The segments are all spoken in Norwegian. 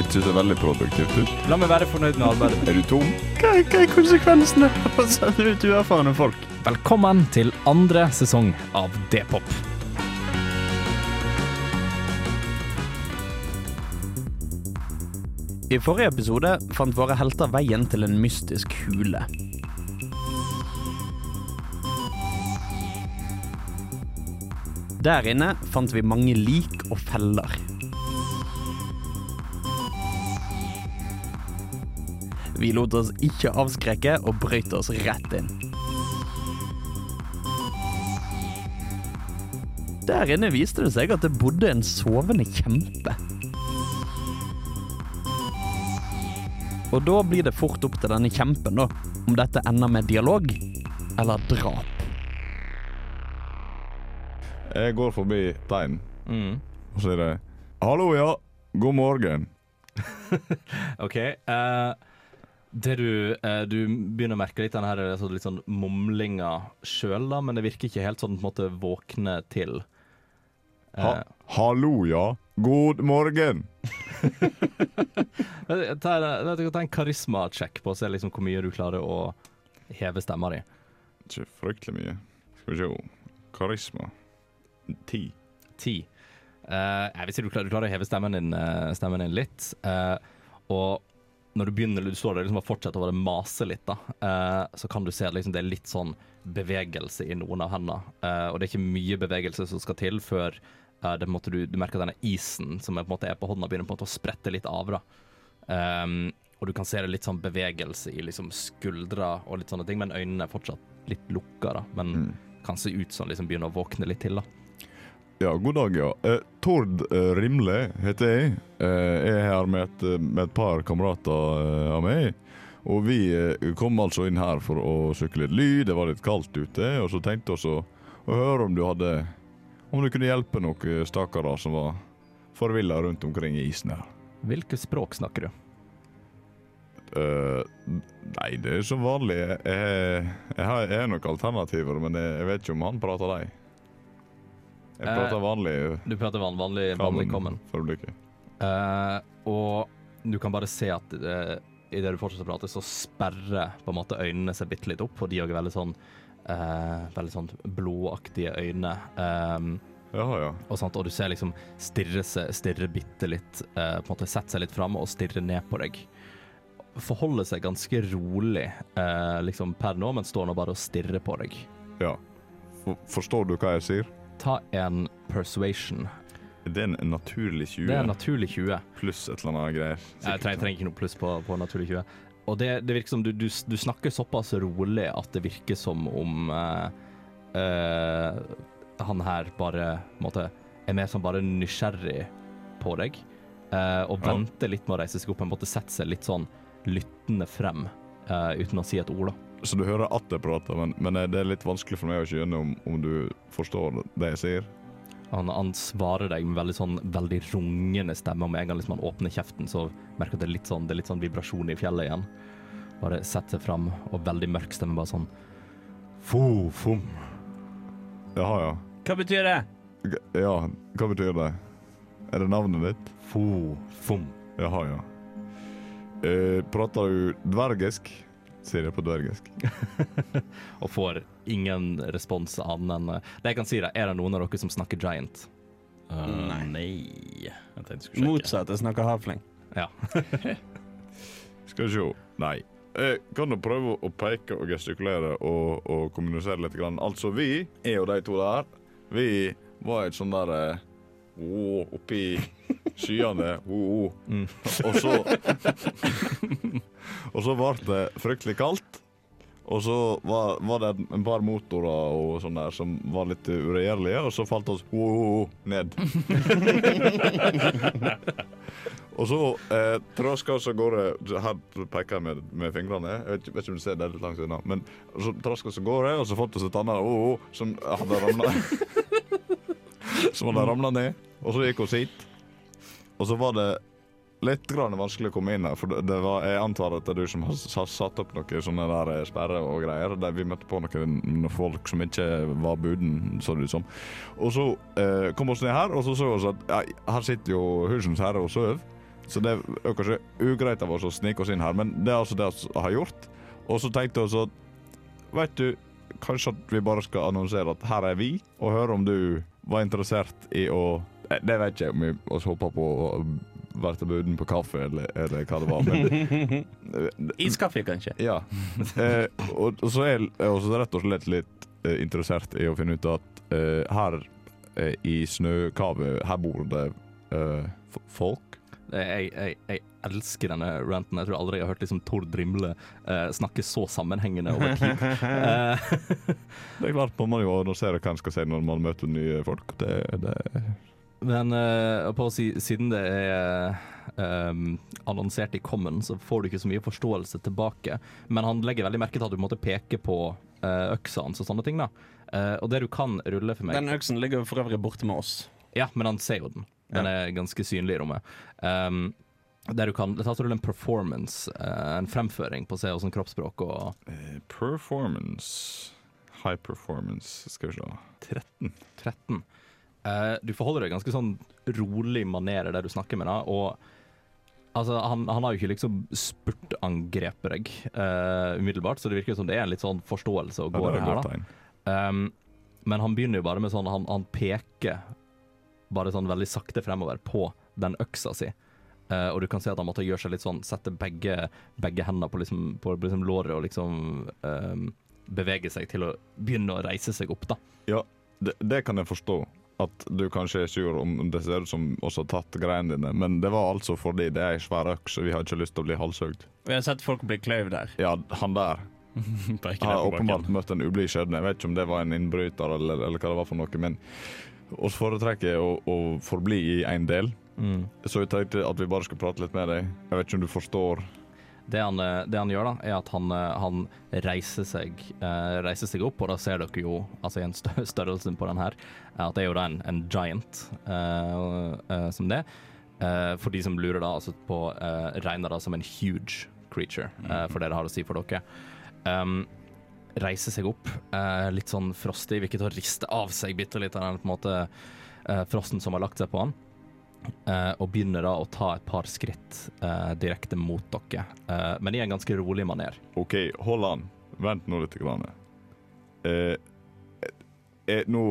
ikke så veldig produktivt ut. La meg være fornøyd med arbeidet. Er du tom? Hva, hva er konsekvensene av å sende ut uerfarne folk? Velkommen til andre sesong av D-pop. I forrige episode fant våre helter veien til en mystisk hule. Der inne fant vi mange lik og feller. Vi lot oss ikke avskrekke og brøyt oss rett inn. Der inne viste det seg at det bodde en sovende kjempe. Og da blir det fort opp til denne kjempen da, om dette ender med dialog eller drap. Jeg går forbi tegn, Mm. og så er Hallo, ja. God morgen. OK. eh, det du, eh, du begynner å merke litt den her så litt sånn mumlinga sjøl, da, men det virker ikke helt sånn på en måte våkne til. Eh, Ha Hallo, ja. God morgen. ta, tar, ta en karisma-sjekk på å se liksom hvor mye du klarer å heve stemma di. Ikke fryktelig mye. Skal vi se. Karisma. Ti. Ti. Eh, jeg vil si du klarer, du klarer å heve stemmen din, eh, stemmen din litt. eh, og når du begynner, du står der liksom og fortsetter å bare mase litt, da, eh, så kan du se at liksom det er litt sånn bevegelse i noen av hendene. Eh, og det er ikke mye bevegelse som skal til før eh, det, måte, du, du merker at denne isen som er, på, er på hånda, begynner på en måte å sprette litt av. da. Um, og du kan se det litt sånn bevegelse i liksom skuldra og litt sånne ting, men øynene er fortsatt litt lukka, da. Men Mm. kan se ut som liksom begynner å våkne litt til, da. Ja, god dag, ja. Eh, Tord eh, Rimle heter jeg. Eh, jeg er her med et, eh, med et par kamerater eh, av meg. Og vi eh, kom altså inn her for å søke litt lyd. Det var litt kaldt ute. Og så tenkte vi også å høre om du hadde Om du kunne hjelpe noen stakkarer som var forvilla rundt omkring i isen her. Hvilket språk snakker du? Uh, nei, det er som vanlig. Jeg, jeg, jeg, har, jeg har nok alternativer, men jeg, jeg vet ikke om han prater deg. Jeg Eh, prater vanlig. Du prater van, vanlig, vanlig common. Uh. Eh, og du kan bare se at uh, idet du fortsetter å prate, så sperrer på en måte øynene seg bitte litt opp, og de har veldig sånn uh, Veldig sånn blodaktige øyne. Um, Jaha, ja. og, sånt, og du ser liksom stirre, stirre bitte litt, uh, på en måte sette seg litt fram og stirre ned på deg. Forholder seg ganske rolig uh, liksom per nå, men står nå bare og stirrer på deg. ja. For, forstår du hva jeg sier? Ta en persuasion. Det er en naturlig 20 Det er en naturlig 20. pluss et eller annet greier. Jeg trenger, trenger ikke noe pluss på, på naturlig 20. Og det, det virker som du, du, du snakker såpass rolig at det virker som om uh, uh, han her bare måtte, er mer som bare nysgjerrig på deg. Uh, og venter litt med å reise seg opp, Han måtte sette seg litt sånn lyttende frem uten å si et ord. da. Så du hører at jeg prater, men, men det er litt vanskelig for meg å skjønne om, om du forstår det jeg sier. Han, han svarer deg med veldig sånn veldig rungende stemme, og med en gang liksom han åpner kjeften, så merker du at det er litt sånn, det er litt sånn vibrasjon i fjellet igjen. Bare setter seg fram, og veldig mørk stemme, bare sånn Fo, fom. Jaha, ja. Hva betyr det? Ja, hva betyr det? Er det navnet ditt? Fo, fom. Jaha, ja. Eh, prater du dvergisk? Sier jeg på dvergisk. Og får ingen respons annet enn eh, Det jeg kan si, da, er det noen av dere som snakker giant? Uh, Nei. nei. Jeg tenkte jeg. Motsatt, jeg snakker havfling. Ja. Skal vi se. Nei. Jeg kan jo prøve å peke og gestikulere og, og kommunisere litt. Grann. Altså, vi, er jo de to der, vi var et sånn der å, oppi skyene. Oh, oh. Mm. Og så Og så ble det fryktelig kaldt. Og så var, var det en par motorer og sånn der som var litt uregjerlige, og så falt oss oh, ned. Og så eh, traska vi av gårde Her peker jeg med, med fingrene. Jeg vet, vet ikke om du ser det litt langt unna. Men så traska vi av gårde, og så fant vi et annet oh, oh, som hadde ramla Som hadde ramla ned. Og så gikk vi hit. Og så var det litt grann vanskelig å komme inn her, for det var, jeg antar at det er du som har satt opp noen sånne der eh, sperrer og greier. Der vi møtte på noen, noen folk som ikke var buden, så det ut som. Og så eh, kom vi ned her, og så så vi at ja, her sitter jo husens herre og sover. Så det er kanskje ugreit av oss å snike oss inn her, men det er altså det vi har gjort. Og så tenkte vi at Vet du, kanskje at vi bare skal annonsere at her er vi, og høre om du var interessert i å Det vet jeg om vi oss på å være buden på kaffe, eller, eller hva det var. Men, Iskaffe, kanskje. ja. Eh, og, og så er jeg også rett og slett litt eh, interessert i å finne ut at eh, her eh, i Snøkavet, her bor det eh, folk. Jeg, jeg, jeg elsker denne ranten. Jeg tror aldri jeg har hørt liksom Tord Rimle uh, snakke så sammenhengende over tid. Eh, Det er klart Man må jo annonsere hva en skal si når man møter nye folk. Det, det men uh, på å si, siden det er um, annonsert i Common, så får du ikke så mye forståelse tilbake. Men han legger veldig merke til at du måtte peke på uh, øksa hans og sånne ting. da. Eh, og det du kan rulle for meg Den øksen ligger for øvrig borte med oss. Ja, men han ser jo den. Den er ganske synlig i rommet. Um, der du kan det tar en performance, eh, en fremføring på å se hvordan kroppsspråk og uh, Performance High performance, skal vi se. 13. 13. Uh, du forholder deg ganske sånn rolig manerer der du snakker med deg, og altså, han, han har jo ikke liksom spurtangrepet deg uh, umiddelbart, så det virker som det er en litt sånn forståelse og Ja, det er her, da. Um, men han begynner jo bare med sånn Han, han peker bare sånn veldig sakte fremover på den øksa si. Uh, og du kan se at han måtte gjøre seg litt sånn Sette begge, begge hendene på, liksom, på liksom låret og liksom um, bevege seg til å begynne å reise seg opp, da. Ja, det, det kan jeg forstå. At du kanskje er sur om det ser ut som også har tatt greiene dine, men det var altså fordi det er ei svær øks, og vi har ikke lyst til å bli halshugd. Vi har sett folk bli kløyvd der. Ja, han der Jeg har åpenbart møtt en ublid skjebne. Jeg vet ikke om det var en innbryter eller, eller hva det var for noe, men oss foretrekker å, å forbli i én del. Så jeg tenkte at vi bare skal prate litt med deg. Jeg vet ikke om du forstår. Det han, eh, det han gjør, da, er at han, eh, han reiser, seg, eh, reiser seg opp, og da ser dere jo, altså i en størrelsen på den her, eh, at det er jo da en, en giant eh, eh, som det. Eh, for de som lurer da, altså på uh, regner da som en huge creature, eh, for det det har å si for dere. Um, reiser seg opp, eh, litt sånn frostig, vil ikke riste av seg bitte litt av den på en måte eh, frosten som har lagt seg på han. Eh, og begynner da å ta et par skritt direkte mot dere, men i en ganske rolig maner. OK, hold an. Vent nå litt. Grann. Eh, eh, nå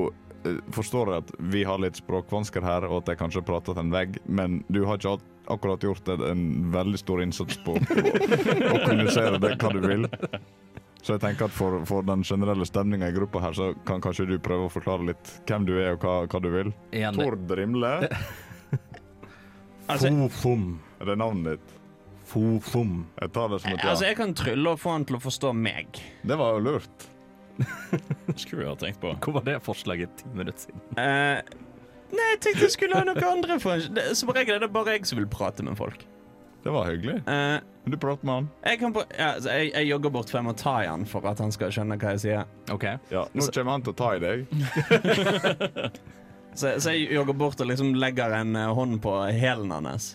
forstår jeg at vi har litt språkvansker her, og at jeg kanskje prater til en vegg, men du har ikke akkurat gjort en, veldig stor innsats på å kommunisere det hva du vil. Så jeg tenker at for, for den generelle stemninga i gruppa her, så kan kanskje du prøve å forklare litt hvem du er og hva, hva du vil. En, Tord Rimle, Altså, Fofom. er det navnet ditt? Fofom. Jeg tar det som et ja. altså, jeg kan trylle og få han til å forstå meg. Det var jo lurt. Skulle vi ha tenkt på. Hvor var det forslaget ti minutter siden? Uh, nei, jeg tenkte jeg skulle ha noe andre for det, Som regel er det bare jeg som vil prate med folk. Det var hyggelig. Eh, Men du prater med han. jeg, kan på, ja, altså, jeg, jeg jogger bort, for jeg må ta i han for at han skal skjønne hva jeg sier. OK. Ja, nå kommer han til å ta i deg. Så, så jeg jogger bort og liksom legger en eh, hånd på hælen hans.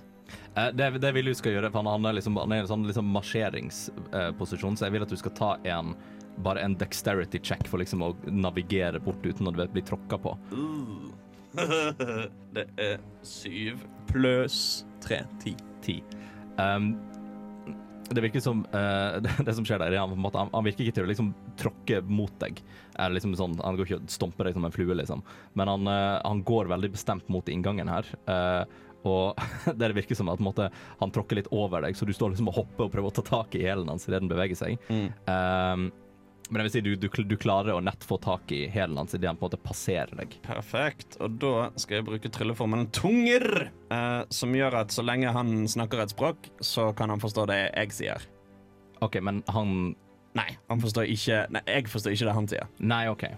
Eh, det, det vil du skal gjøre, for han, han er liksom, han er i en sånn liksom marsjeringsposisjon, så jeg vil at du skal ta en bare en dexterity check for liksom å navigere bort uten å bli tråkka på. det er syv pluss tre. Ti. Ti. Um, det virker som uh, det, det som skjer der, er han, måte, han, han virker ikke til å liksom tråkke mot deg. Eller liksom sånn, han går ikke og stomper deg som en flue, liksom. Men han, uh, han går veldig bestemt mot inngangen her. Uh, og det virker som at måte, han tråkker litt over deg, så du står liksom og hopper og prøver å ta tak i hælen hans idet den beveger seg. Um, men jeg vil si du, du, du klarer å nett få tak i hælen hans idet han på en måte passerer deg. Perfekt. Og da skal jeg bruke trylleformen tunger, eh, som gjør at så lenge han snakker et språk, så kan han forstå det jeg sier. OK, men han Nei, han forstår ikke Nei, jeg forstår ikke det han sier. Nei, OK.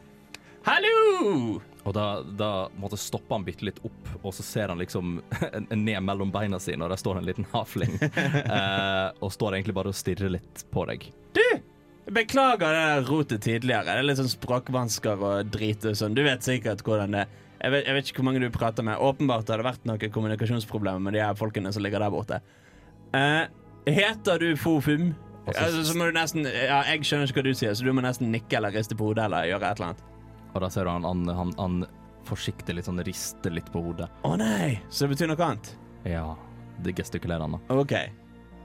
Hallo! Og da, da måtte stoppe han bitte litt opp, og så ser han liksom ned mellom beina sine, og der står en liten hafling. eh, og står egentlig bare og stirrer litt på deg. Beklager det rotet tidligere. Det er litt sånn språkvansker og drit og sånn. Du vet sikkert hvordan det er. Jeg vet, jeg vet ikke hvor mange du prater med. Åpenbart har det vært noen kommunikasjonsproblemer med de her folkene som ligger der borte. Uh, heter du Fofum? Altså, så må du nesten Ja, jeg skjønner ikke hva du sier, så du må nesten nikke eller riste på hodet eller gjøre et eller annet. Og da ser du han, han, han, han forsiktig litt sånn rister litt på hodet. Å nei! Så det betyr noe annet? Ja, det gestikulerer han da. OK.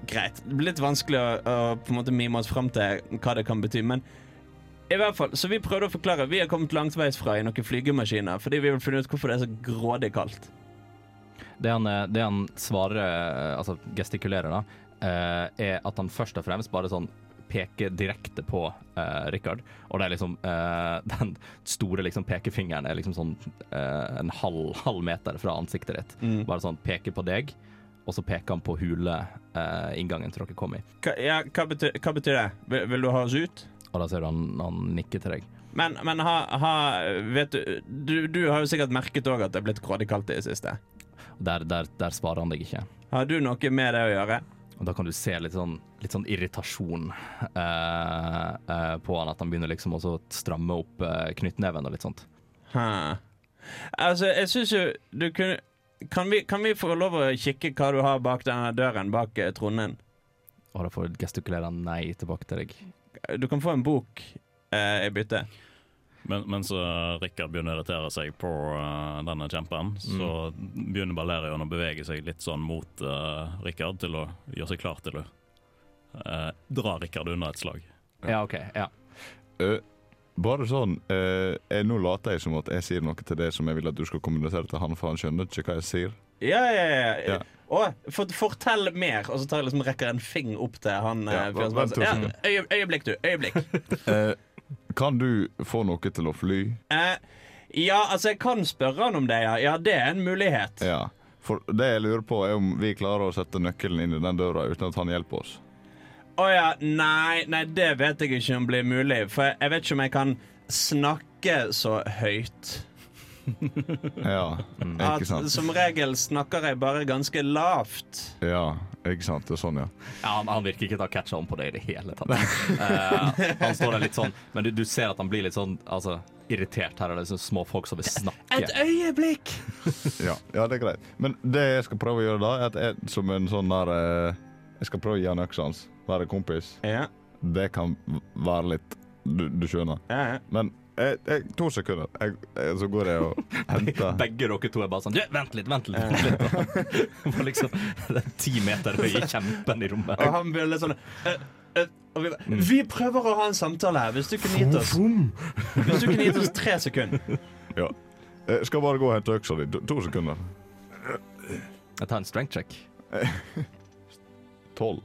Greit. Det blir litt vanskelig å, å på en måte mime oss fram til hva det kan bety, men i hvert fall, så vi prøvde å forklare Vi har kommet langveisfra i noen flygemaskiner fordi vi vil finne ut hvorfor det er så grådig kaldt. Det han, eh, det han svarer, eh, altså gestikulerer da, eh, er at han først og fremst bare sånn peker direkte på uh, Richard. Og det er liksom uh, Den store liksom pekefingeren er liksom sånn uh, en halv, halv meter fra ansiktet ditt. Mm. Bare sånn peker på deg, og så peker han på huleinngangen eh, til dere kom i. Hva, ja, hva, betyr, hva betyr det? Vil, vil du ha oss ut? Og da ser du han, han nikker til deg. Men, men ha, ha Vet du, du Du har jo sikkert merket òg at det er blitt grådig kaldt i det siste. Der, der, der svarer han deg ikke. Har du noe med det å gjøre? Og da kan du se litt sånn, litt sånn irritasjon eh, eh, på han, at han begynner liksom å stramme opp eh, knyttneven og litt sånt. Hæ. Altså, jeg syns jo du kunne kan vi, kan vi få lov å kikke hva du har bak denne døren bak eh, tronen? Og da får gestikulere nei tilbake til deg. Du kan få en bok eh, i bytte. Men, mens uh, Rikard begynner å irritere seg på uh, denne kjempen, så begynner Balerion å bevege seg litt sånn mot uh, Rikard til å gjøre seg klar til å uh, dra Rikard unna et slag. Ja, OK. Ja. Eh, bare sånn eh, jeg, Nå later jeg som at jeg sier noe til det som jeg vil at du skal kommunisere til han, for han skjønner ikke hva jeg sier. Ja, ja, ja. Ja. Å, for, fortell mer, og så tar jeg liksom rekker en fing opp til han Ja, eh, vent ja, øye, Øyeblikk, du. Øyeblikk. Eh, kan du få noe til å fly? Eh, ja, altså, jeg kan spørre han om det, ja. Ja, det er en mulighet. Ja. For det jeg lurer på, er om vi klarer å sette nøkkelen inn i den døra uten at han hjelper oss. Å ja, nei, nei, det vet jeg ikke om blir mulig. For jeg, vet ikke om jeg kan snakke så høyt. Ja, ikke sant? som regel snakker jeg bare ganske lavt. Ja, ikke sant. Det er sånn, ja. Ja, han, han virker ikke til å catche om on på det i det hele tatt. uh, han står der litt sånn, men du, du ser at han blir litt sånn altså, irritert. Her Det er liksom små folk som vil snakke. Et øyeblikk! ja. Ja, det er greit. Men det jeg skal prøve å gjøre da, er at jeg som en sånn der eh, Jeg skal prøve å gi han øksa hans. Være kompis. Ja, Det kan være litt Du, du skjønner. ja, ja. Men jeg, jeg, to sekunder, jeg, jeg, så går jeg og henter Begge dere to er bare sånn vent litt, vent litt. Vent litt. For liksom den ti meter høye kjempen i rommet. Og han blir litt sånn eh, eh, vi, vi prøver å ha en samtale her. Hvis du kunne gitt oss Hvis du kunne gitt oss tre sekunder. Ja. Jeg skal bare gå og hente øksa di. To, to sekunder. Jeg tar en strength check. Tolv.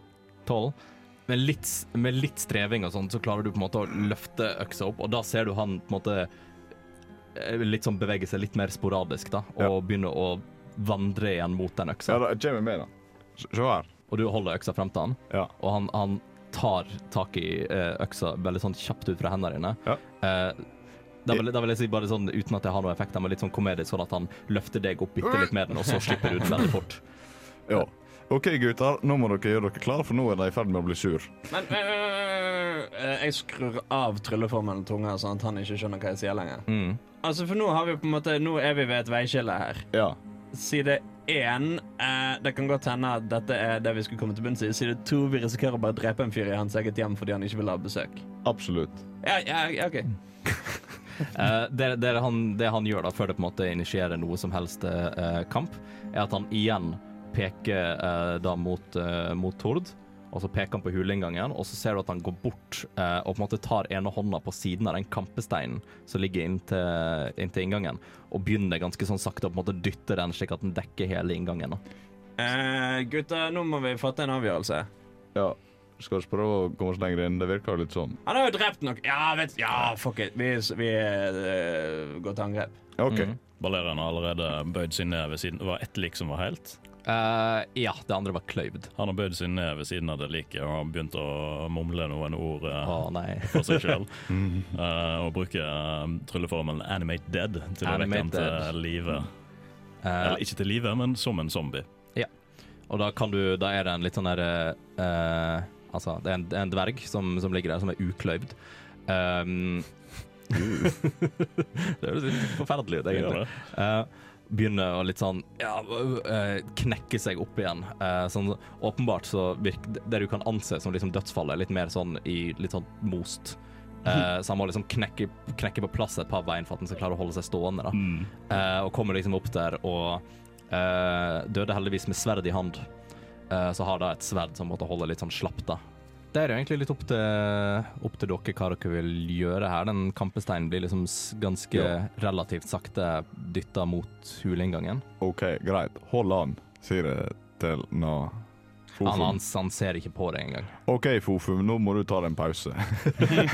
12. Med litt, med litt streving og sånn, så klarer du på en måte å løfte øksa opp, og da ser du han på en måte eh, litt sånn bevege seg litt mer sporadisk, da, og Ja. begynne å vandre igjen mot den øksa. Ja, da, jeg kommer med, da. Se her. Og du holder øksa frem til han, Ja. og han, han tar tak i eh, øksa veldig sånn kjapt ut fra hendene dine. Ja. Eh, da vil, da vil jeg si bare sånn, uten at det har noen effekt, men litt sånn komedisk, sånn at han løfter deg opp bitte litt med den, og så slipper du ut veldig fort. ja. OK, gutter. Nå må dere gjøre dere klare, for nå er de i ferd med å bli sur. Men øh, øh, øh, jeg skrur av trylleformelen tunga, sånn at han ikke skjønner hva jeg sier lenger. Mm. Altså, for nå har vi på en måte Nå er vi ved et veiskille her. Ja. Side én eh, Det kan godt hende at dette er det vi skulle komme til bunns i. Side to vi risikerer å bare drepe en fyr i hans eget hjem fordi han ikke vil ha besøk. Absolutt. Ja, ja, ja, OK. Uh, det, det, han, det han gjør da, før det på en måte initierer noe som helst uh, kamp, er at han igjen peker eh, da mot, eh, mot Tord. Og så peker han på huleinngangen, og så ser du at han går bort eh, og på en måte tar ene hånda på siden av den kampesteinen som ligger inntil, inntil inngangen, og begynner ganske sånn sakte å på en måte dytte den slik at den dekker hele inngangen. Eh, gutter, nå må vi fatte en avgjørelse. Ja. Skal vi prøve å komme oss lenger inn? Det virker litt sånn. Han har jo drept nok Ja, vet Ja, fuck it. Vi, vi uh, går til angrep. OK. Mm. Balerion har allerede bøyd seg ned ved siden Det var ett lik som var helt. Eh, ja, det andre var kløyvd. Han har bøyd seg ned ved siden av det liket og har begynt å mumle noen ord uh, oh, for seg sjøl. og bruke eh, trylleformelen 'animate dead' til å vekke han til live. Eller ikke til live, men som en zombie. Ja, og da kan du Da er det en litt sånn derre Altså, det er en, en dverg som, som ligger der, som er ukløyvd. Um, det høres litt forferdelig ut, egentlig. Eh, begynner å litt sånn ja, uh, knekke seg opp igjen. Uh, sånn, åpenbart så virker det du kan anse som liksom dødsfallet, litt mer sånn i litt sånn most. Uh, så han må liksom knekke, knekke på plass et par bein for at han skal klare å holde seg stående. Mm. Og kommer liksom opp der og døde heldigvis med sverd i hand. Så har da et sverd som måtte holde litt sånn slapt, da. Det er jo egentlig litt opp til, opp til dere hva dere vil gjøre her. Den kampesteinen blir liksom ganske Ja. relativt sakte dytta mot huleinngangen. OK, greit. Hold an, sier jeg til na Han, han, han ser ikke på det engang. OK, Fofu, nå må du ta deg en pause.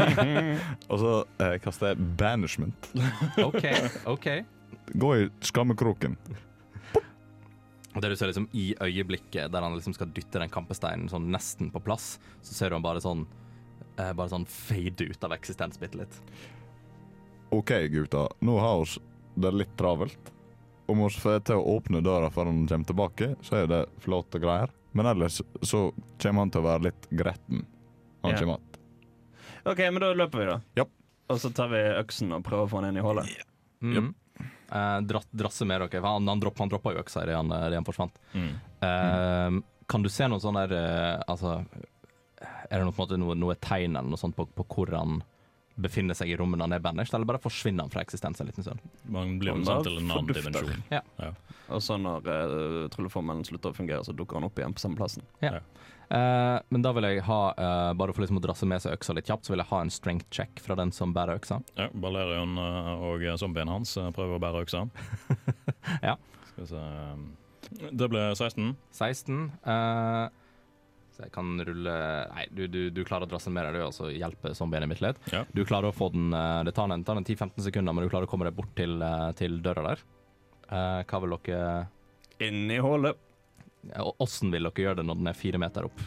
Og så eh, kaster jeg banishment. OK, OK. Gå i skammekroken. Og det du ser liksom i øyeblikket der han liksom skal dytte den kampesteinen sånn nesten på plass, så ser du han bare sånn eh, Bare sånn fade ut av eksistens bitte litt. OK, gutta. Nå har vi det litt travelt. Om vi får til å åpne døra før han kommer tilbake, så er det flotte greier. Men ellers så kommer han til å være litt gretten. Han Ja. kommer att. OK, men da løper vi, da. Japp. Og så tar vi øksen og prøver å få han inn i hullet. Mm. Eh, dra, drasse med dere. Han, han, dropp, han droppa jo øksa idet han, han forsvant. Mm. Eh, Kan du se noe sånn der eh, Altså, er det noe, på en måte, noe, noe tegn eller noe sånt på, på hvor han befinner seg i rommet når han er banished, eller bare forsvinner han fra eksistens en liten stund? Man blir jo sendt til en annen dimensjon. Og så når uh, trylleformelen slutter å fungere, så dukker han opp igjen på samme plassen. Eh, men da vil jeg ha, uh, bare for liksom å drasse med seg øksa litt kjapt, så vil jeg ha en strength check fra den som bærer øksa. Ja, Balerion og zombien hans prøver å bære øksa. Ja. Skal vi se Det ble 16. 16. eh, så jeg kan rulle Nei, du, du, du klarer å drasse med deg det, og så hjelpe zombien mitt litt. Ja. Du klarer å få den eh, Det tar en, tar en 10-15 sekunder, men du klarer å komme deg bort til, eh, til døra der. Uh, hva vil dere Inn i hullet. Åssen vil dere gjøre det når den er fire meter opp?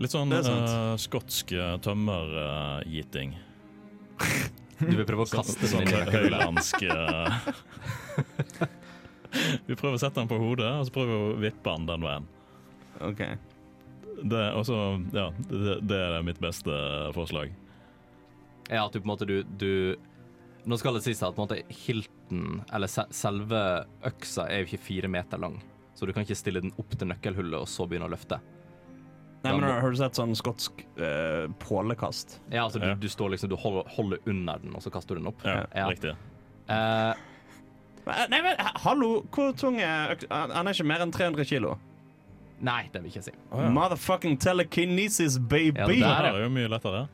Litt sånn uh, skotsk eh, skotsk uh, tømmergiting. Du vil prøve å kaste den sånn inn i høylandsk Vi prøver å sette den på hodet, og så prøver vi å vippe den den veien. OK. Det, også, ja, det, det er mitt beste forslag. Ja, at du på en måte du, du Nå skal det sies at på en måte hilten, eller se, selve øksa, er jo ikke fire meter lang. Så du kan ikke stille den opp til nøkkelhullet og så begynne å løfte. Nei, men Har du sett sånn skotsk eh, pålekast? Ja, altså Ja. Du, du står liksom, du holder, holder under den, og så kaster du den opp. Ja, Ja. Riktig. Eh, Nei, men hallo! Hvor tung er øks... Han han er ikke mer enn 300 kilo. Nei, det vil jeg ikke si. Oh, ja. Motherfucking telekinesis, baby! Ja, Det der, er jo mye lettere.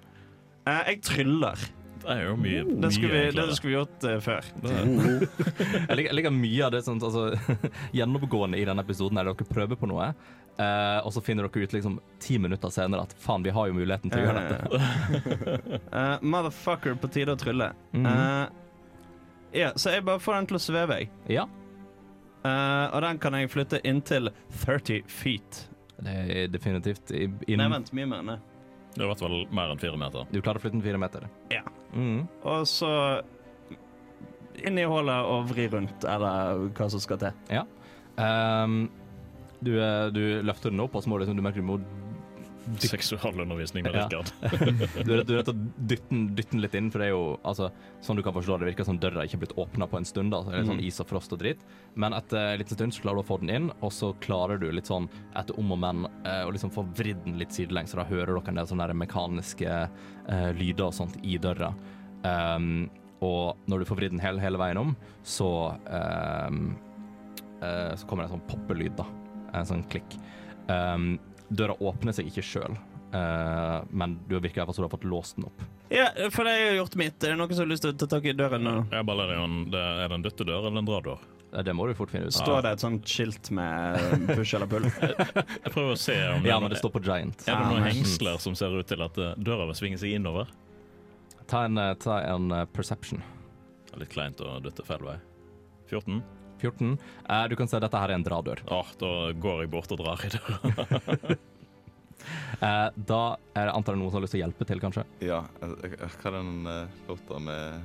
Eh, jeg tryller. Det er jo mye, Det skulle vi, det skulle vi gjort uh, før. Jeg liker, jeg liker mye av det sånt, altså, gjennomgående i denne episoden, er dere prøver på noe, Uh, og så finner dere ut liksom ti minutter senere at faen, vi har jo muligheten til å gjøre dette. uh, motherfucker, på tide å trylle. Mhm. Eh, ja, så jeg bare får den til å sveve, jeg. Ja, Eh, og den kan jeg flytte inntil 30 feet. det er definitivt inn, Nei, vent, mye mer enn det. Det er i hvert fall mer enn fire meter. Du klarer å flytte den fire meter. Ja. Mm. Og så inn i hullet og vri rundt, eller hva som skal til. Ehm, du, eh, du løfter den opp, og så må du, liksom- du merker du må Seksualundervisning med Rikard. Du du er nødt til dytte den, litt inn, for det er jo altså, sånn du kan forstå det, virker som døra ikke er blitt åpna på en stund. da, det er litt sånn Mhm. is og frost og dritt. Men etter en liten stund så klarer du å få den inn, og så klarer du litt sånn etter om og men eh, å liksom få vridd den litt sidelengs, så da hører dere en del sånne mekaniske uh, lyder og sånt i døra. Um, og når du får vridd den hele, hele veien om, så um, uh, så kommer det en sånn poppelyd, da. En sånn klikk. Um, døra åpner seg ikke sjøl, men du virker i hvert fall som du har fått låst den opp. Ja, for det har jeg gjort mitt. Er det noen som har lyst til å ta tak i døren nå? Ja, Balerion, det, er det en dyttedør eller en dradør? Eh, Det må du fort finne ut. Står det et sånt skilt med push eller pull? Jeg prøver å se om Ja, er men det står på Giant. Er det noen Ah, hengsler som ser ut til at eh, døra vil svinge seg innover? Ta en, eh, ta en eh, perception. Er Litt kleint å dytte feil vei. 14. 14. Eh, du kan se dette her er en dradør. Åh, da går jeg bort og drar i døra. Eh, da er det antar jeg noen som har lyst til å hjelpe til, kanskje. Ja, eh, eh, hva er den eh, låta med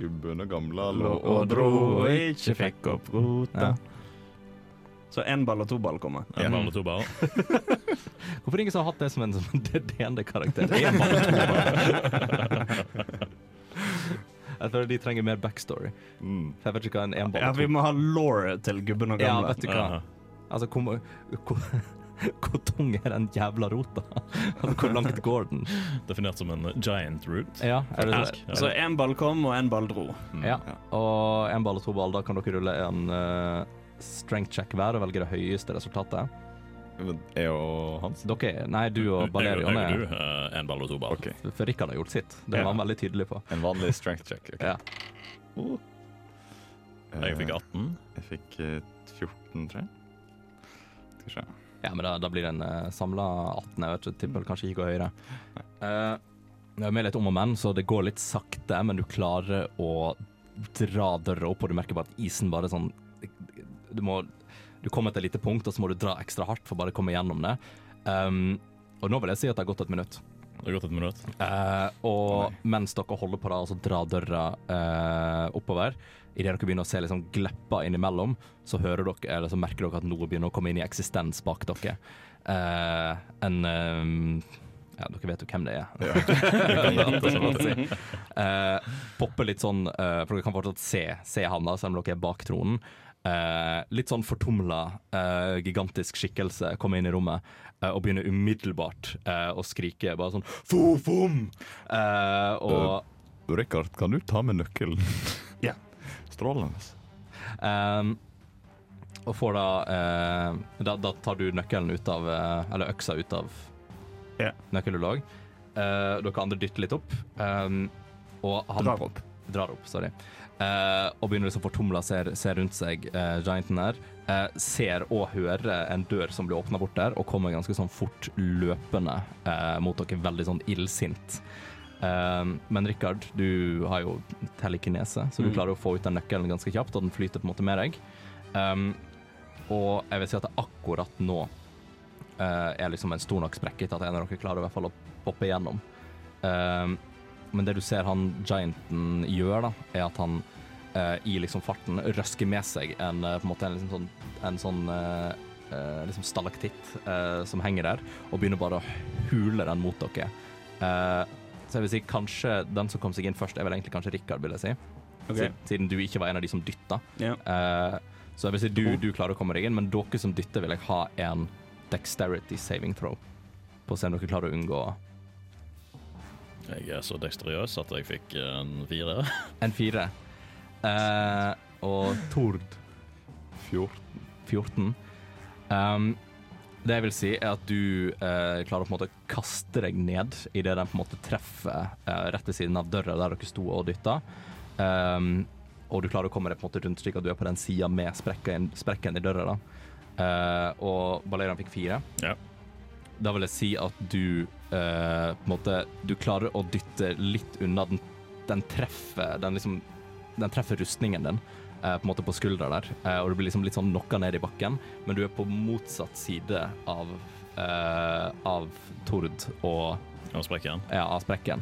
gubben og gamle Lå og dro og ikke fikk opp rota. Ja. Så én ball og to ball kommer. En ball og to ball. Hvorfor ingen som har hatt det som en som DND-karakter? Jeg føler de trenger mer backstory. Mm. For jeg vet ikke hva en enball Ja, vi må ha law til gubben og gamle. Ja, vet du hva. Aha. Altså, hvor, hvor, hvor tung er den jævla rota? Altså, hvor langt går den? Definert som en giant root. Ja, er det så? ja. Så én ball kom, og én ball dro. Mm. Ja. Og en ball og to ball, da kan dere rulle en uh, strength check hver og velge det høyeste resultatet. Jeg og Hans? Dere, nei, du og Balerion Jeg, er jeg og du, eh, en ball og to ball. Okay. For Rikard har gjort sitt. Det Ja. var han veldig tydelig på. En vanlig strength check. Okay. Ja. Jeg fikk Eh, 18. Jeg fikk eh, 14, tror jeg. Skal vi se. Ja, men da, da blir det en uh, samla 18. Jeg vet ikke, tipper kanskje ikke går høyere. Uh, det er med litt om og men, så det går litt sakte, men du klarer å dra døra opp, og du merker bare at isen bare sånn Du må Du kommer til et lite punkt, og så må du dra ekstra hardt for bare å komme gjennom det. Um, og nå vil jeg si at det har gått et minutt. Det har gått et minutt. Uh, og mens dere holder på da, altså dra døra uh, oppover, idet dere begynner å se liksom glepper innimellom, så hører dere, eller så merker dere at noe begynner å komme inn i eksistens bak dere. Uh, en um, Ja, dere vet jo hvem det er. Det så å si. Eh, popper litt sånn, eh, for dere kan fortsatt se, se han da, selv om dere er bak tronen. Eh, litt sånn fortumla, eh, gigantisk skikkelse komme inn i rommet eh, og begynner umiddelbart eh, å skrike bare sånn Fofom! Eh, og Rikard, kan du ta med nøkkelen? Ja. Strålende. Um, Og får da, eh, da Da tar du nøkkelen ut av eh, Eller øksa ut av Ja. nøkkelullag. Eh, dere andre dytter litt opp. Um, og han Drar opp. drar opp, sorry. Eh, og begynner liksom fortumla, ser, ser rundt seg uh, gianten her. Uh, ser og hører en dør som blir åpna bort der, og kommer ganske sånn fort løpende mot dere, veldig sånn illsint. Men Rikard, du har jo telekinese, så du Mm. klarer å få ut den nøkkelen ganske kjapt, og den flyter på en måte med deg. Um, og jeg vil si at det akkurat nå er liksom en stor nok sprekke til at en av dere klarer i hvert fall å poppe igjennom. Um, men det du ser han gianten gjør, da, er at han uh, i liksom farten røsker med seg en, uh, på en, en, liksom sånn, en sånn uh, liksom stalaktitt som henger der, og begynner bare å hule den mot dere. Så jeg vil si kanskje den som kom seg inn først, er vel egentlig kanskje Rikard, vil jeg si. Okay. Siden, du ikke var en av de som dytta. Yeah. Så jeg vil si du, du klarer å komme deg inn, men dere som dytter, vil jeg ha en dexterity saving throw. På å se om dere klarer å unngå Jeg er så dekstriøs at jeg fikk en fire. en fire. Eh, og Tord 14. 14. Um, det jeg vil si, er at du eh, klarer å på en måte kaste deg ned idet den på en måte treffer eh, rett ved siden av døra der dere sto og dytta. Um, og du klarer å komme deg på en måte rundt slik at du er på den sida med sprekken, sprekken i døra. da. Eh, og Balerian fikk fire. Ja. Da vil jeg si at du eh, på en måte Du klarer å dytte litt unna den, den treffer Den liksom Den treffer rustningen din uh, på en måte på skuldra der, uh, og du blir liksom litt sånn knocka ned i bakken, men du er på motsatt side av av Tord og Av sprekken. ja, av sprekken.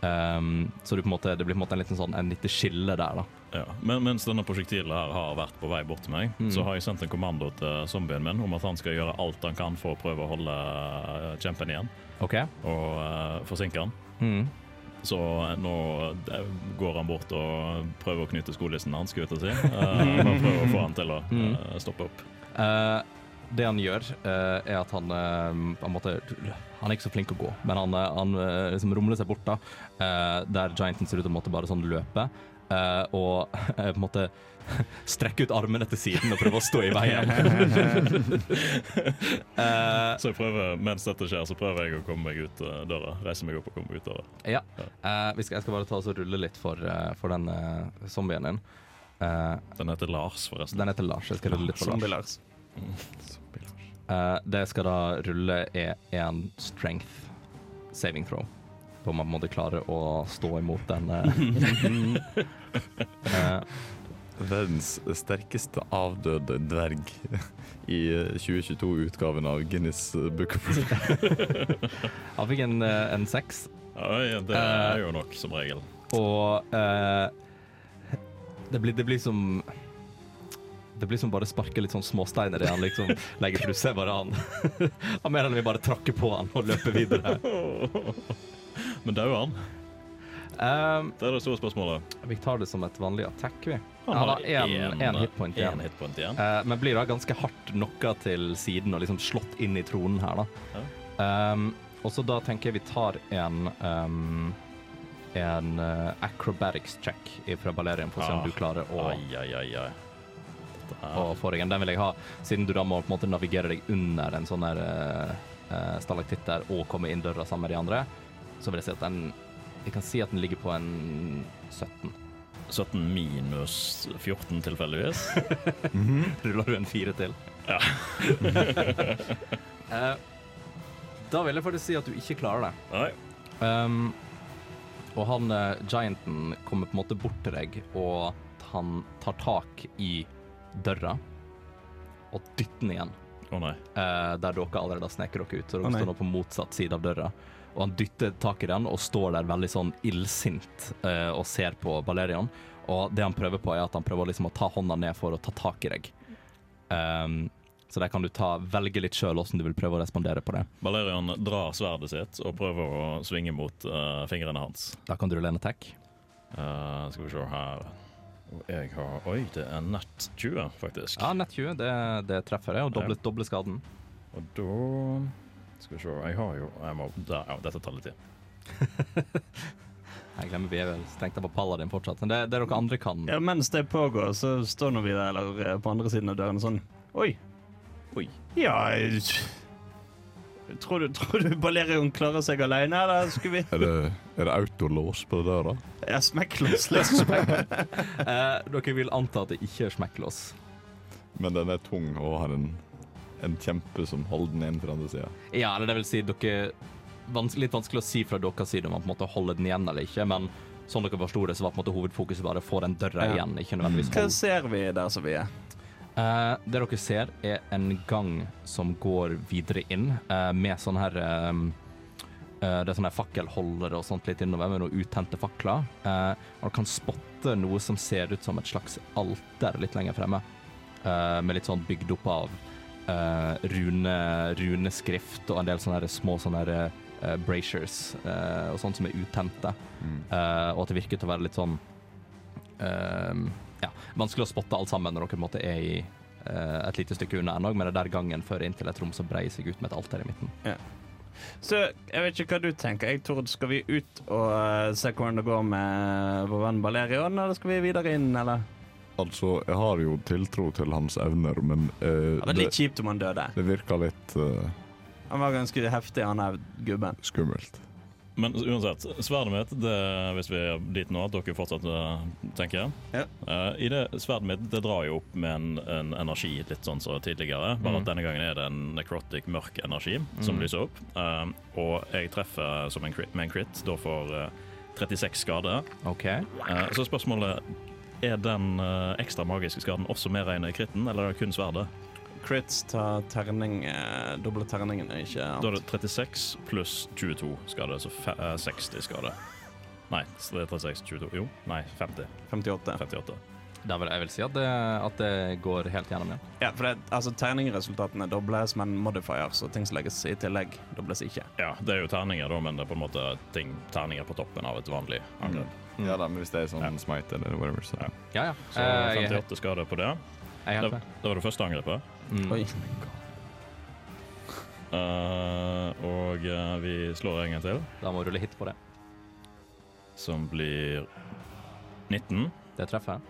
Um, så en måte, det blir på en måte en liten sånn en lite skille der, da. Ja. Men mens denne prosjektilet her har vært på vei bort til meg, Mm. så har jeg sendt en kommando til zombien min om at han skal gjøre alt han kan for å prøve å holde eh, kjempen igjen OK? og uh, forsinke han. Mm. Så eh, nå går han bort og prøver å knytte skolissen hans, skulle jeg til å si. Uh, prøver å få han til å eh, stoppe opp. Eh, det han gjør, uh, er at han uh, på en måte Han er ikke så flink å gå, men han, eh, han eh, liksom rumler seg bort, da. eh, der gianten ser ut til å måtte bare sånn løpe. eh, og eh, på en måte strekke ut armene til siden og prøve å stå i veien. uh, Så jeg prøver, mens dette skjer, så prøver jeg å komme meg ut uh, døra. Reise meg opp og komme meg ut døra. ja. Uh, vi skal, jeg skal bare ta oss og rulle litt for, eh, for den eh, zombien din. Eh, Den heter Lars, forresten. den heter Lars. Jeg skal rulle litt for Lars. Zombie-Lars. Eh, det jeg skal da rulle, er en strength saving throw. På om man måtte klare å stå imot den. eh. Eh, verdens sterkeste avdøde dverg i eh, 2022-utgaven av Guinness Book of Records. Han fikk en, en seks, Ja, det er jo nok, som regel. og uh, det, blir, det blir som det blir som bare sparke litt sånn småsteiner i han liksom legger for du ser bare han Han mer eller mindre bare trakker på han og løper videre. Men dauer han? Um, Det er det store spørsmålet. vi tar det som et vanlig attack, vi. Han har én hitpoint igjen. Hit igjen. Uh, men blir da ganske hardt knocka til siden og liksom slått inn i tronen her, da. Um, og så da tenker jeg vi tar en um, en uh, acrobatics check fra Balerian for å se om Ah. du klarer å, Ai, ai, ai, ai. Dette å få deg en. Den vil jeg ha, siden du da må på en måte navigere deg under en sånn der uh, stalaktitt der og komme inn døra sammen med de andre. Så vil jeg si at den Jeg kan si at den ligger på en 17. 17 minus 14 tilfeldigvis. Ruller du en fire til? Ja. uh, da vil jeg faktisk si at du ikke klarer det. Nei. Um, og han uh, gianten kommer på en måte bort til deg, og han tar tak i døra og dytter den igjen. Å nei. eh, der dere allerede har sneket dere ut. Så dere oh, står nå på motsatt side av døra. Og han dytter tak i den og står der veldig sånn illsint eh, og ser på Valerian. Og det han prøver på, er at han prøver liksom å ta hånda ned for å ta tak i deg. Um, så der kan du ta, velge litt sjøl hvordan du vil prøve å respondere på det. Valerian drar sverdet sitt og prøver å svinge mot uh, fingrene hans. Da kan du rulle en attack. Eh, skal vi se her Jeg har Oi, det er nett 20, faktisk. Ja, nett 20, det, det treffer jeg, og doble, doble skaden. Og da Skal vi se Jeg har jo jeg må, der, ja, Dette tar litt tid. Jeg glemmer vi er vel strengt tatt på Paladin fortsatt. Men det, det dere andre kan Ja, mens det pågår, så står nå vi der eller, eh, på andre siden av døren sånn Oi. Oi. Ja jeg, Tror du, tror du Balerion klarer seg alene, eller skulle vi Er det, er det autolås på døra? Ja, smekklås, liksom. eh, Dere vil anta at det ikke er smekklås. Men den er tung og har en, en kjempe som holder den inn fra andre sida. Ja, eller det vil si dere vans Litt vanskelig å si fra deres side om man på en måte holder den igjen eller ikke, men sånn dere forsto det, så var på en måte hovedfokuset bare å få den døra Ja. igjen, ikke nødvendigvis Hva ser vi der som vi er? Eh, det dere ser, er en gang som går videre inn, uh, med sånn her um, uh, Det er sånne fakkelholdere og sånt litt innover, med noen utente fakler. Og dere kan spotte noe som ser ut som et slags alter litt lenger fremme, med litt sånn bygd opp av rune, runeskrift og en del sånne her små sånne her, braziers eh, og sånt som er utente. Eh, og at det virker til å være litt sånn ja, vanskelig å spotte alt sammen når dere på en måte er i eh, et lite stykke unna ennå, men det er der gangen fører inn til et rom som breier seg ut med et alter i midten. Ja. Så jeg vet ikke hva du tenker. Jeg tror Skal vi ut og eh, se hvordan det går med vår venn Balerion, eller skal vi videre inn, eller? Altså, jeg har jo tiltro til hans evner, men eh, Det var litt kjipt om han døde. det virker litt eh, Han var ganske heftig, han der gubben. skummelt. Men uansett, sverdet mitt, det, hvis vi er dit nå, at dere fortsatt eh, tenker Ja. uh, I det sverdet mitt, det drar jo opp med en, en energi, litt sånn som tidligere. Bare Mm. at denne gangen er det en necrotic, mørk energi som Mm. lyser opp. Uh, og jeg treffer som en crit, med en crit, da får uh, 36 skade. OK. Eh, så spørsmålet er den ekstra magiske skaden også med rene kritten, eller er det kun sverdet? Crits ta terning eh, Doble terningen, ikke Da er det 36 pluss 22 skade, så fe eh, 60 skade. Nei, så det er 36, 22 Jo, nei, 50. 58. 58. Da vil jeg vil si at det, at det går helt gjennom, igjen. Ja, for det, altså Terningresultatene dobles, men modifiers og ting som legges i tillegg, dobles ikke. Ja, det er jo terninger, da, men det er på en måte ting, terninger på toppen av et vanlig angrep. Ja da, men hvis det er sånn Ja. smite eller whatever, så Ja. Ja, ja. Så Eh, jeg, er- 58 skade på det. Jeg Det, det var det første angrepet. Mm. Oi. Uh, og uh, vi slår en gang til, Da må du rulle hit på det. som blir 19. Det treffer.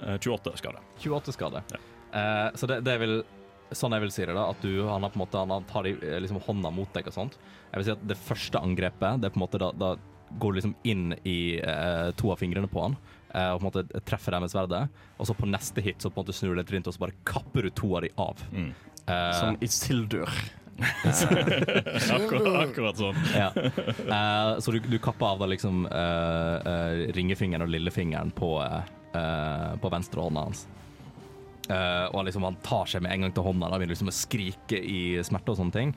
Uh, 28 skade. 28 skade. Ja. Eh, så det, det vel sånn jeg vil si det, da. At du, han har på en måte Han tar liksom hånda mot deg og sånt. Jeg vil si at det første angrepet, det er på en måte da, da går du liksom inn i eh, to av fingrene på han. Eh, og på en måte treffer deg med sverdet. Og så på neste hit så på en måte snur du litt rundt og så bare kapper du to av de av. Mm. Uh, Som Isildur. akkurat, akkurat sånn. ja. uh, så du, du kapper av da liksom uh, ringefingeren og lillefingeren på, på venstre hånda hans. Og liksom han tar seg med en gang til hånda, da begynner liksom å skrike i smerte og sånne ting.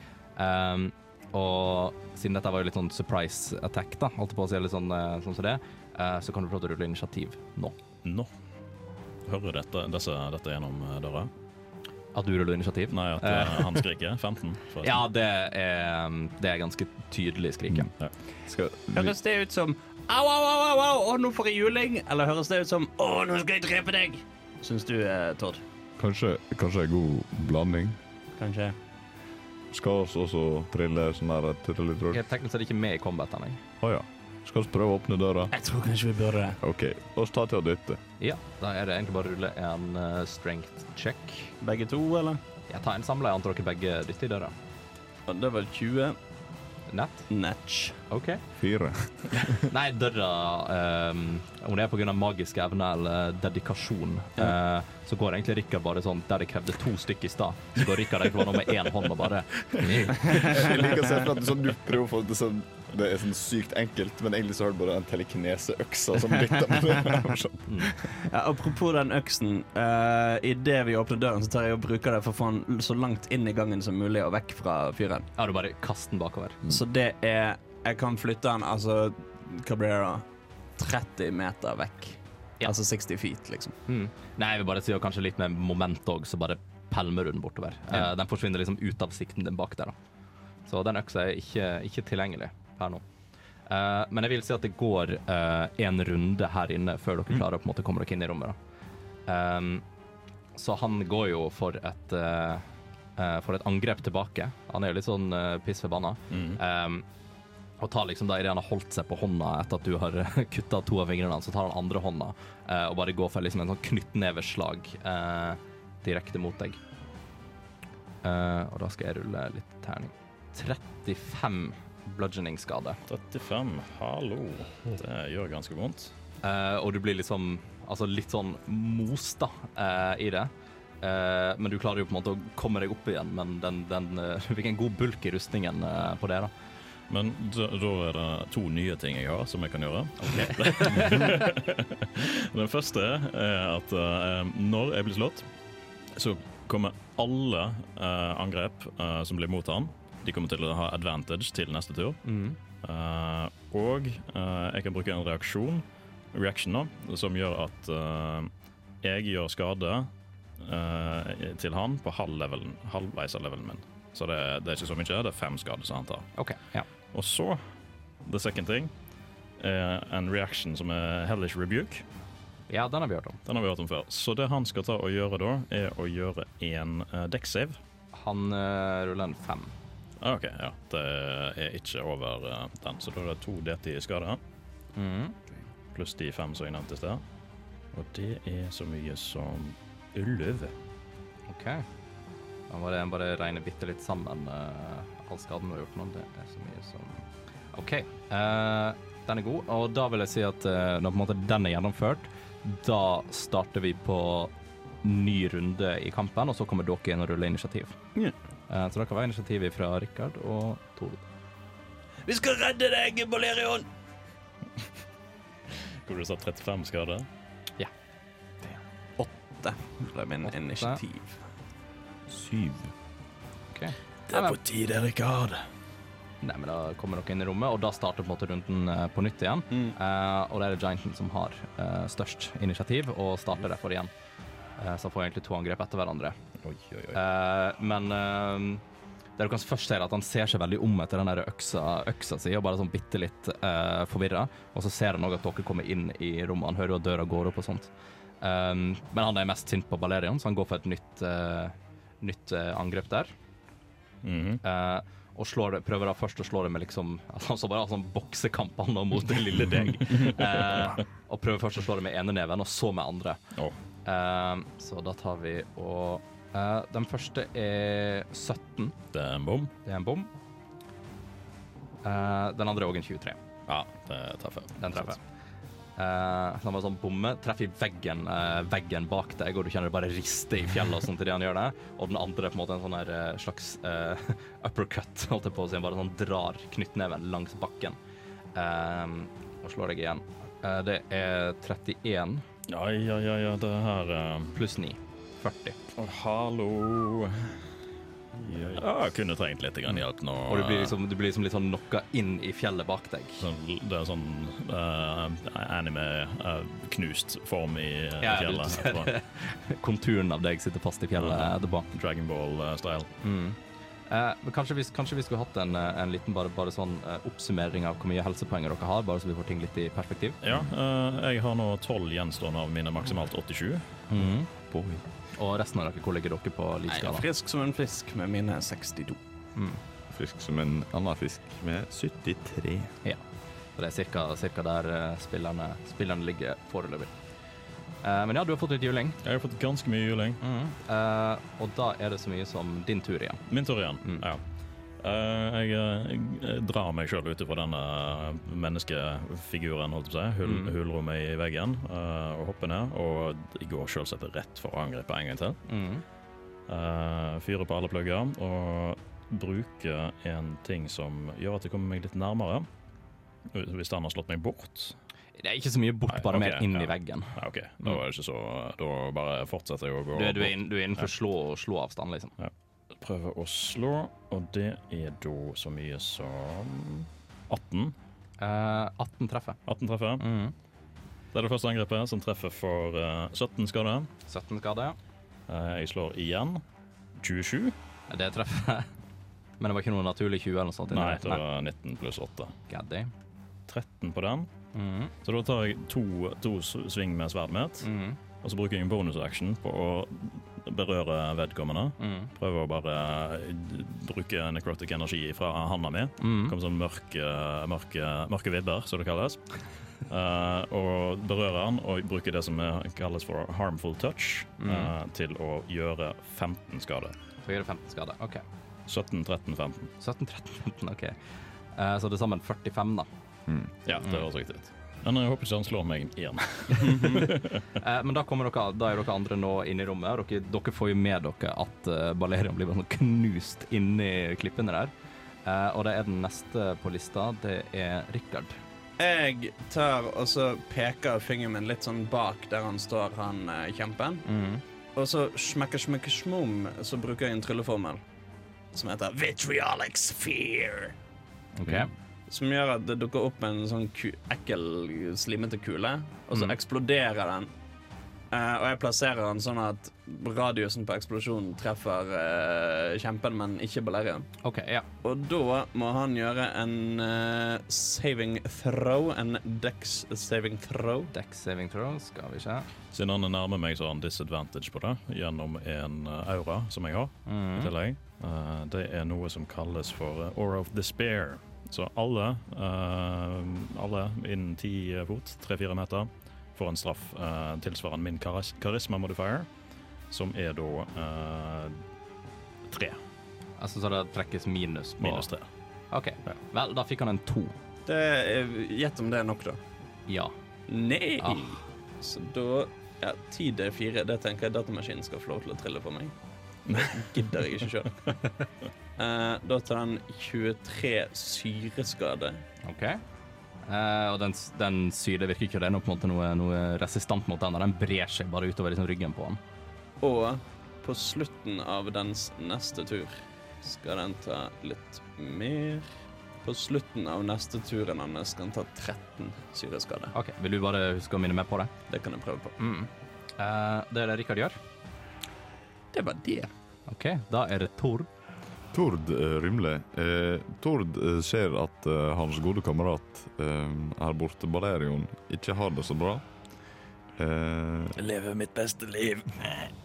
Og siden dette var jo litt sånn surprise attack, da, holdt på å si, litt sånn, sånn som det, eh, så kan du få lov til å rulle initiativ nå. Nå. Hører dette, disse, dette gjennom eh, døra? At du ruller initiativ? Nei, at eh, han skriker. 15, forresten. Ja, det er, um, det er ganske tydelig skrik, Mm, Ja. Skal vi, Høres det ut som au, au, au, au, au, å, nå får jeg juling? Eller høres det ut som å, nå skal jeg drepe deg? Syns du, eh, Tord? kanskje, kanskje en god blanding? Kanskje? Skal vi også trille sånn der trilletrøll? Jeg er teknisk sett ikke med i combat ennå. Oh, ja. Skal vi prøve å åpne døra? Jeg tror kanskje vi bør det. OK, oss tar til å dytte. Ja, da er det egentlig bare å rulle en eh, strength check. Begge to, eller? Jeg tar en samla, jeg antar dere begge dytter i døra. Det var 20. Nett? Natch. OK. Fire. Nei, døra um, Om det er pga. magisk evne eller dedikasjon, eh, så går egentlig Rikard bare sånn Der det krevde to stykker i stad, så går Rikard egentlig bare nå med én hånd og bare Jeg liker å se for at du, sånn, du prøver å få det sånn Det er sånn sykt enkelt, men egentlig så har du bare en telekineseøksa som dytter med det. Ja, apropos den øksen. Uh, Idet vi åpner døren, så tar jeg og bruker det for å få den så langt inn i gangen som mulig og vekk fra fyren. Ja, du bare kaster den bakover. Så det er Jeg kan flytte den altså Hva blir det da? 30 meter vekk. Ja. Altså 60 feet, liksom. Mm. Nei, jeg vil bare si og kanskje litt med moment òg, så bare pælmer du den bortover. Uh, den forsvinner liksom ut av sikten din bak der, da. Så den øksa er ikke, ikke tilgjengelig per nå. Uh, men jeg vil si at det går uh, en runde her inne før dere klarer å på en måte komme dere inn i rommet. da. Um, så han går jo for et uh, for et angrep tilbake. Han er jo litt sånn uh, pissforbanna. Mm. Um, og tar liksom da Idet han har holdt seg på hånda etter at du har kutta to av fingrene hans, så tar han andre hånda og bare går for liksom en sånn knyttneveslag direkte mot deg. Og da skal jeg rulle litt terning. 35 bludgeoning-skade. 35. Hallo. Det gjør ganske vondt. Eh, og du blir liksom Altså litt sånn mosta eh, i det. Eh, men du klarer jo på en måte å komme deg opp igjen, men den, den eh, du fikk en god bulk i rustningen eh, på det, da. Men da, da er det to nye ting jeg har som jeg kan gjøre. Den første er at eh, når jeg blir slått, så kommer alle angrep som blir mot han, de kommer til å ha advantage til neste tur. Eh, og uh, jeg kan bruke en reaksjon, reaction da, som gjør at uh, jeg gjør skade til han på halv levelen, halvveis av levelen min. Så det, det er ikke så mye, det er fem skader som han tar. Okay, Ja. Og så, the second thing, er en reaction som er hellish rebuke. ja, den har vi hørt om. Den har vi hørt om før. Så det han skal ta og gjøre da, er å gjøre en uh, dekksave. Han uh, ruller en fem. Ah, OK, ja. Det er ikke over eh, den, så da er det to DT i skade, pluss de fem som jeg nevnte i sted. Og det er så mye som elleve. OK. Da må jeg bare regne bitte litt sammen uh, all skaden du har gjort nå. Det er så mye som OK. Uh, den er god, og da vil jeg si at uh, når på en måte den er gjennomført, da starter vi på ny runde i kampen, og så kommer dere inn og ruller initiativ. Ja. Eh, så det kan være initiativet fra Rikard og Tord. Vi skal redde deg, Bolerion! Hvor du sa 35 skade? Det ble min Åtte. initiativ. Syv. Okay. Det er på tide, Rikard. Nei, men Da kommer dere inn i rommet, og da starter på en måte runden eh, på nytt igjen. Mm. Uh, og det er det Gianten som har uh, størst initiativ, og starter derfor igjen. Uh, så får får egentlig to angrep etter hverandre. Oi, oi, oi. Eh, men eh, det du kan først se er at han ser seg veldig om etter den der øksa, øksa si, og bare sånn bitte litt uh, forvirra. Og så ser han òg at dere kommer inn i rommet. Han hører jo at døra går opp og sånt. Um, men han er mest sint på Balerion, så han går for et nytt, eh, nytt eh, angrep der. Mhm. Eh, og slår det, prøver da først å slå det med liksom altså, Så bare sånn boksekamp han nå mot den lille deg. Eh, og prøver først å slå det med ene neven, og så med andre. Å, Eh, så da tar vi og eh, Den første er 17. det er en bom. Det er en bom. Uh, den andre er òg en 23. Ja, det treffer. Den treffer. Uh, han var sånn bomme, treffer i veggen, uh, veggen bak deg, og du kjenner det bare rister i fjellet og sånt idet han gjør det. Og den andre er på en måte en sånn her eh, slags uppercut, holdt jeg på å si. Bare sånn drar knyttneven langs bakken. Og slår deg igjen. Det er 31 Ja, ja, ja, ja, det her Pluss 9. 40. Oh, hallo. Ja, jeg kunne trengt litt grann hjelp nå. Og du blir liksom, du blir liksom litt sånn knocka inn i fjellet bak deg. Sånn, det er sånn uh, anime-knust form i uh, Ja, du fjellet. ser etterpå. Konturen av deg sitter fast i fjellet Ja. etterpå. Dragon Ball-style. Mm. Eh, kanskje vi, kanskje vi skulle hatt en, eh, en liten bare, bare sånn eh, oppsummering av hvor mye helsepoeng dere har, bare så vi får ting litt i perspektiv. Ja, eh, jeg har nå tolv gjenstående av mine maksimalt 87. Boy. Og resten av dere, hvor ligger dere på Jeg er livsskala? frisk som en fisk med mine 62. Mm. Frisk som en annen fisk med 73. Ja. Så det er cirka, cirka der eh, spillerne, spillerne ligger foreløpig. Eh, men ja, du har fått litt juling. Jeg har fått ganske mye juling. Eh, og da er det så mye som din tur igjen. Min tur igjen. Mm. Ja. Eh, jeg, eh, jeg drar meg sjøl ut ifra denne menneskefiguren, holdt jeg på å si. Hull, Mm. Hullrommet i veggen, eh, og hopper ned. Og jeg går selvsagt rett for å angripe en gang til. Mm. Fyrer på alle plugger og bruker en ting som gjør at jeg kommer meg litt nærmere. Hvis den har slått meg bort. Det er ikke så mye bort, Nei, bare ok, mer inn i veggen. Ja, OK, da er det ikke så Da bare fortsetter jeg å gå. Du du er, inn, du er innenfor slå, slå avstand, liksom. Prøver å slå, og det er da så mye som 18. Eh, 18 treffer. 18 treffer. Mm. Det er det første angrepet, som treffer for eh, 17 skade. 17 skade, ja. Eh, jeg slår igjen. 27. Det treffer. Men det var ikke noe naturlig 20 eller noe sånt? Nei, det? var 19 pluss 8. Gaddy. 13 på den. Mm. Så da tar jeg to, to sving med sverdet mitt, Mm. og så bruker jeg en bonus action på å berøre vedkommende. Mm. Prøver å bare eh, bruke necrotic energi fra handa mi. Mm. Kommer sånn mørke, mørke, mørke vibber, som det kalles. uh, og berører han og bruker det som er- kalles for harmful touch, Mm. uh, til å gjøre 15 skade. Så gjør det 15 skade. OK. 17, 13, 15. 17, 13, 15, OK. Uh, så til sammen 45, da. Ja, det høres riktig ut. Men jeg håper ikke han slår meg igjen. Eh, men da, dere, da er dere andre nå inne i rommet. Dere, dere får jo med dere at uh, Balerion blir knust inni klippene der. Eh, og det er den neste på lista. Det er Rikard. Jeg tar og så peker fingeren min litt sånn bak der han står, han eh, kjempen. Og så smekker smekker smom, så bruker jeg en trylleformel som heter Vitriolic Sphere. OK. Som gjør at det dukker opp en sånn ku ekkel, slimete kule, og så Mm. eksploderer den. Uh, og jeg plasserer den sånn at radiusen på eksplosjonen treffer uh, kjempen, men ikke Balerion. ok, ja. Og da må han gjøre en uh, saving throw, en dex saving throw. Dex saving throw skal vi se. Siden han er nærme meg, så har han disadvantage på det gjennom en aura som jeg har. i Mm. tillegg. Det er noe som kalles for Aura of Despair. Så alle, eh, alle innen ti fot, tre-fire meter, får en straff eh, tilsvarende min karis karisma modifier, som er da eh, tre. Altså så det trekkes minus på Minus tre. OK. Ja. Vel, da fikk han en to. Det Gjett om det er nok, da. Ja. Nei! Ah. Så da Ja, ti D4. det tenker jeg datamaskinen skal få lov til å trille for meg. Det gidder jeg ikke sjøl. Uh, da tar den 23 syreskade. OK. Uh, og den, den syre virker ikke det er på en måte noe, noe resistant mot den, den brer seg bare utover liksom, ryggen på han. Og på slutten av dens neste tur skal den ta litt mer. På slutten av neste turen hans skal den ta 13 syreskade. OK, vil du bare huske å minne meg på det? Det kan jeg prøve på. Mm. Uh, det er det Rikard gjør. Det var det. OK, da er det Tord. Tord eh, Rymle. Eh, Tord eh, ser at eh, hans gode kamerat eh, her borte, Balerion, ikke har det så bra. Eh, Jeg lever mitt beste liv.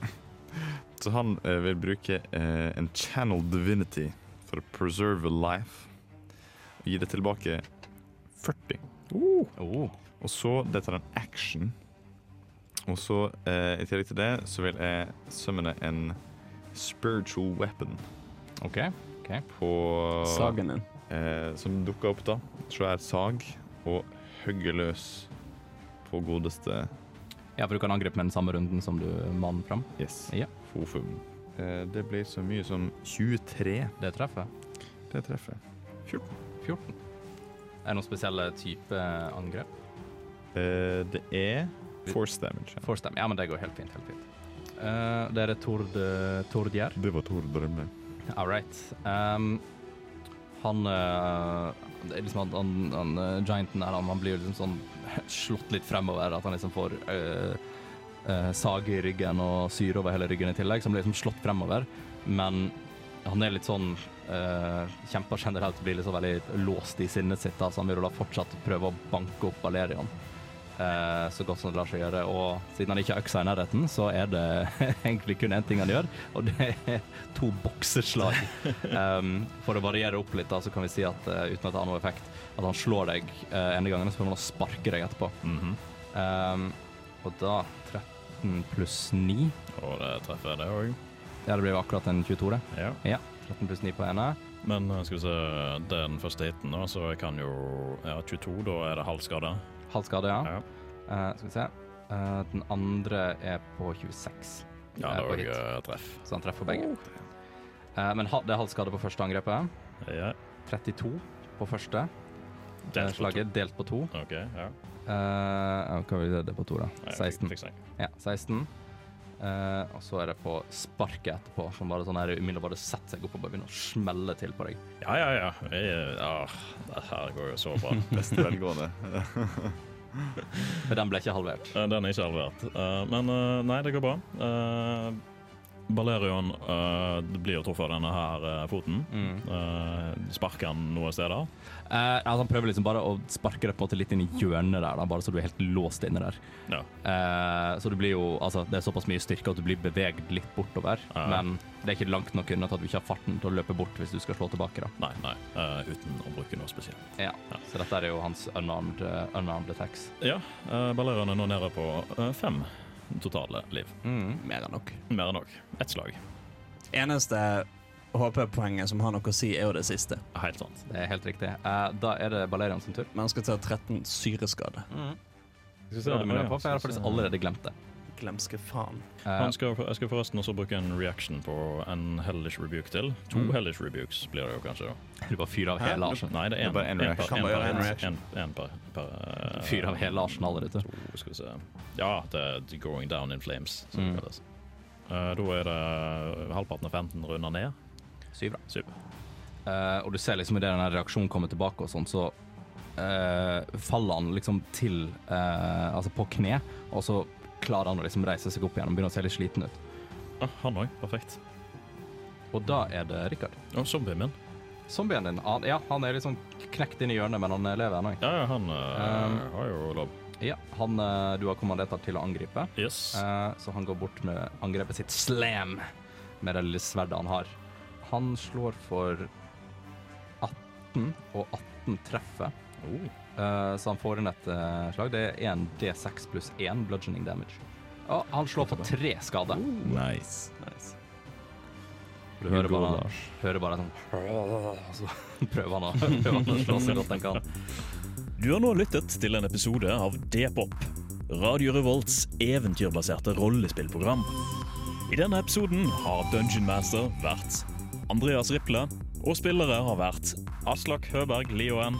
så han vil bruke en channel divinity for å preserve life. Og gi det tilbake 40. Oh. Og så Dette er en action. Og så, i tillegg til det, så vil jeg summone en spiritual weapon OK. okay. på Sagen din. eh, som dukker opp, da. Svær sag. Og hogger løs på godeste Ja, for du kan angripe med den samme runden som du mannen fram. Yes. Ja. Fofum. Eh, det blir så mye som 23. Det treffer. Det treffer. 14. Er det noen spesielle type angrep? Eh, det er Force damage. Ja. Force damage. Ja, men det går helt fint. helt fint. Eh, det er det Tord, uh, Tord. Det var Tord Rimle. All right. Um, han eh, liksom han, han, han eh, Gianten her, han, han blir liksom sånn slått litt fremover. At han liksom får eh, eh, sage i ryggen og syre over hele ryggen i tillegg. Så han blir liksom slått fremover. Men han er litt sånn eh, Kjemper generelt blir liksom veldig låst i sinnet sitt. Så han vil da fortsatt prøve å banke opp Valerian. Eh, så godt som det lar seg gjøre. Og siden han ikke har øksa i nærheten, så er det egentlig kun én ting han gjør, og det er to bokseslag. Um, for å variere opp litt, da, så kan vi si at uh, uten at det har noe effekt, at han slår deg uh, ene gangen, så får han sparke deg etterpå. Mhm. Um, og da 13 pluss 9. Og det treffer det òg. Ja, det blir jo akkurat en 22, det. Ja. Ja. 13 pluss 9 på ene. Men skal vi se, den første hiten, da, så jeg kan jo Ja, 22, da er det halv skade. Halv skade, ja. Ja. Eh, skal vi se. Eh, den andre er på 26, Ja, det på er òg treff. så han treffer begge. Eh, men ha, det er halv skade på første angrepet. Ja. 32 på første Delt på eh, delt på to. OK, ja. Eh, hva vil det på to, da? Nei, 16. Ja, 16. Eh, og så er det på sparket etterpå, som bare sånn her umiddelbart setter seg opp og bare begynner å smelle til på deg. Ja, ja, ja. Jeg, ah, det her går jo så bra. Beste velgående. Men den ble ikke halvert. Den er ikke halvert. Uh, men uh, nei, det går bra. Balerion uh, blir jo truffet av denne her uh, foten. Mm. Uh, sparker han noen steder? Eh, altså han prøver liksom bare å sparke det på en måte litt inn i hjørnet der, da, bare så du er helt låst inne der. Ja. Eh, så du blir jo, altså det er såpass mye styrke at du blir beveget litt bortover, Ja. men det er ikke langt nok unna til at du ikke har farten til å løpe bort hvis du skal slå tilbake. da. Nei, nei. uten å bruke noe spesielt. Ja. Så dette er jo hans unarmed, unarmed attacks. Ja, uh, Balerion er nå nede på fem totale liv. Mm. Mer enn nok. Mer enn nok. Ett slag. Eneste HP-poenget som har noe å si, er jo det siste. Helt sant. Det er helt riktig. Uh, da er det Balerian sin tur. Men han skal ta 13 syreskade. Så det må jeg på, for jeg har faktisk allerede glemt det. Glemske faen. Uh, skal, jeg skal forresten også bruke en reaction på en hellish rebuke til. To Mm. hellish rebukes blir det jo kanskje. da du bare fyrer av hele arsen. Nei, det er en reaction. en per, reaction. en, en per, per eh, Fyr av hele arsenalet ditt. skal vi se. Ja, det er going down in flames, Mm. Uh. Eh, da er det halvparten av 15 runder ned. Syv, da. Syv. Uh, og du ser liksom idet denne reaksjonen kommer tilbake, og sånn, så uh, faller han liksom til uh, Altså på kne, og så klarer han å liksom reise seg opp igjen og begynner å se litt sliten ut. Ah, han òg. Perfekt. Og da er det Rikard. Og zombien min. Zombien din, han, ja, han er liksom knekt inn i hjørnet, men han lever ennå. Ja, ja, han uh, Um, har jo lov. Ja, han eh, du har kommandert til å angripe, Yes. Uh, så han går bort med angrepet sitt slam med det lille sverdet han har. Han slår for 18, og 18 treffer. Oh. Eh, så han får inn et eh, slag. Det er 1 D6 pluss 1 bludgeoning damage. Og han slår på tre skader. Nice. Du hører bare, hører bare sånn så prøver han å, prøver han å slå så godt han kan. Du har nå lyttet til en episode av D-pop, Radio Revolts eventyrbaserte rollespillprogram. I denne episoden har Dungeon Master vært Andreas Riple, og spillere har vært Aslak Høberg Lioen,